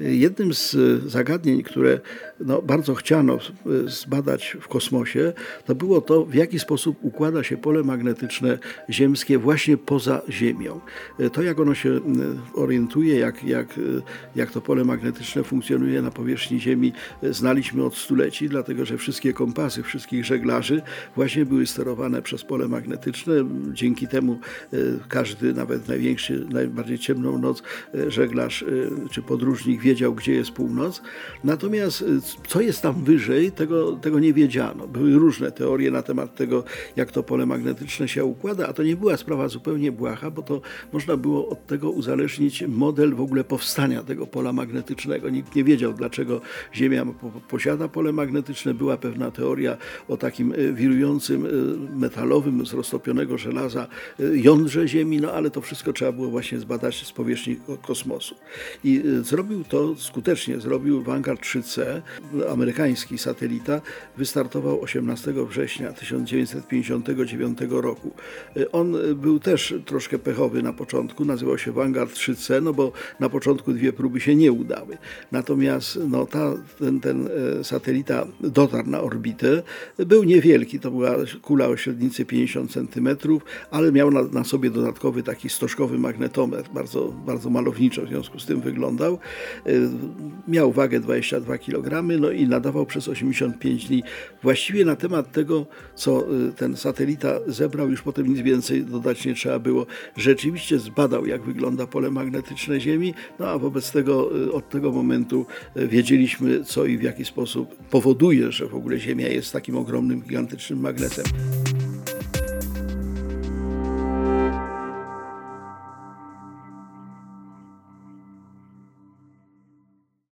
Jednym z zagadnień, które no, bardzo chciano zbadać w kosmosie, to było to, w jaki sposób układa się pole magnetyczne ziemskie właśnie poza Ziemią. To, jak ono się orientuje, jak, jak, jak to pole magnetyczne funkcjonuje na powierzchni Ziemi, znaliśmy od stuleci, dlatego że wszystkie kompasy wszystkich żeglarzy właśnie były sterowane przez pole magnetyczne. Dzięki temu każdy, nawet największy, najbardziej ciemną noc żeglarz czy podróżnik wiedział, gdzie jest północ. Natomiast co jest tam wyżej, tego, tego nie wiedziano. Były różne teorie na temat tego, jak to pole magnetyczne się układa, a to nie była sprawa zupełnie błaha, bo to można było od tego uzależnić model w ogóle powstania tego pola magnetycznego. Nikt nie wiedział, dlaczego Ziemia posiada pole magnetyczne. Była pewna teoria o takim e, wirującym e, metalowym z roztopionego żelaza jądrze Ziemi, no ale to wszystko trzeba było właśnie zbadać z powierzchni kosmosu. I zrobił to skutecznie, zrobił Vanguard 3C, amerykański satelita wystartował 18 września 1959 roku. On był też troszkę pechowy na początku, nazywał się Vanguard 3C, no bo na początku dwie próby się nie udały. Natomiast no, ta, ten, ten e, satelita dotarł na orbitę, był niewielki, to była kula o średnicy 50 cm, ale miał na, na sobie dodatkowy taki stożkowy magnetometr, bardzo, bardzo malowniczo w związku z tym wyglądał. E, miał wagę 22 kg, no i nadawał przez 85 dni. Właściwie na temat tego, co y, ten satelita zebrał, już potem nic więcej dodać nie trzeba było. Rzeczywiście zbadał, jak wygląda pole magnetyczne Ziemi, no a wobec tego y, od tego momentu y, wiedzieliśmy, co i w jaki sposób powoduje, że w ogóle Ziemia jest takim ogromnym, gigantycznym magnesem.